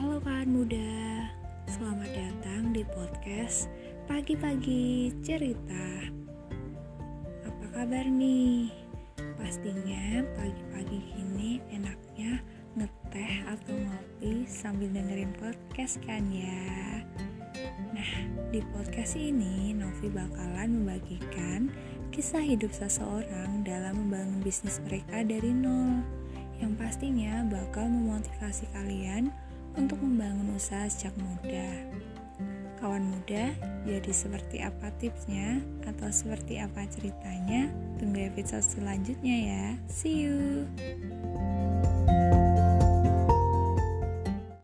muda, selamat datang di podcast Pagi-pagi Cerita. Apa kabar nih? Pastinya pagi-pagi gini enaknya ngeteh atau ngopi sambil dengerin podcast kan ya. Nah, di podcast ini Novi bakalan membagikan kisah hidup seseorang dalam membangun bisnis mereka dari nol yang pastinya bakal memotivasi kalian untuk membangun usaha sejak muda. Kawan muda, jadi seperti apa tipsnya atau seperti apa ceritanya? Tunggu episode selanjutnya ya. See you.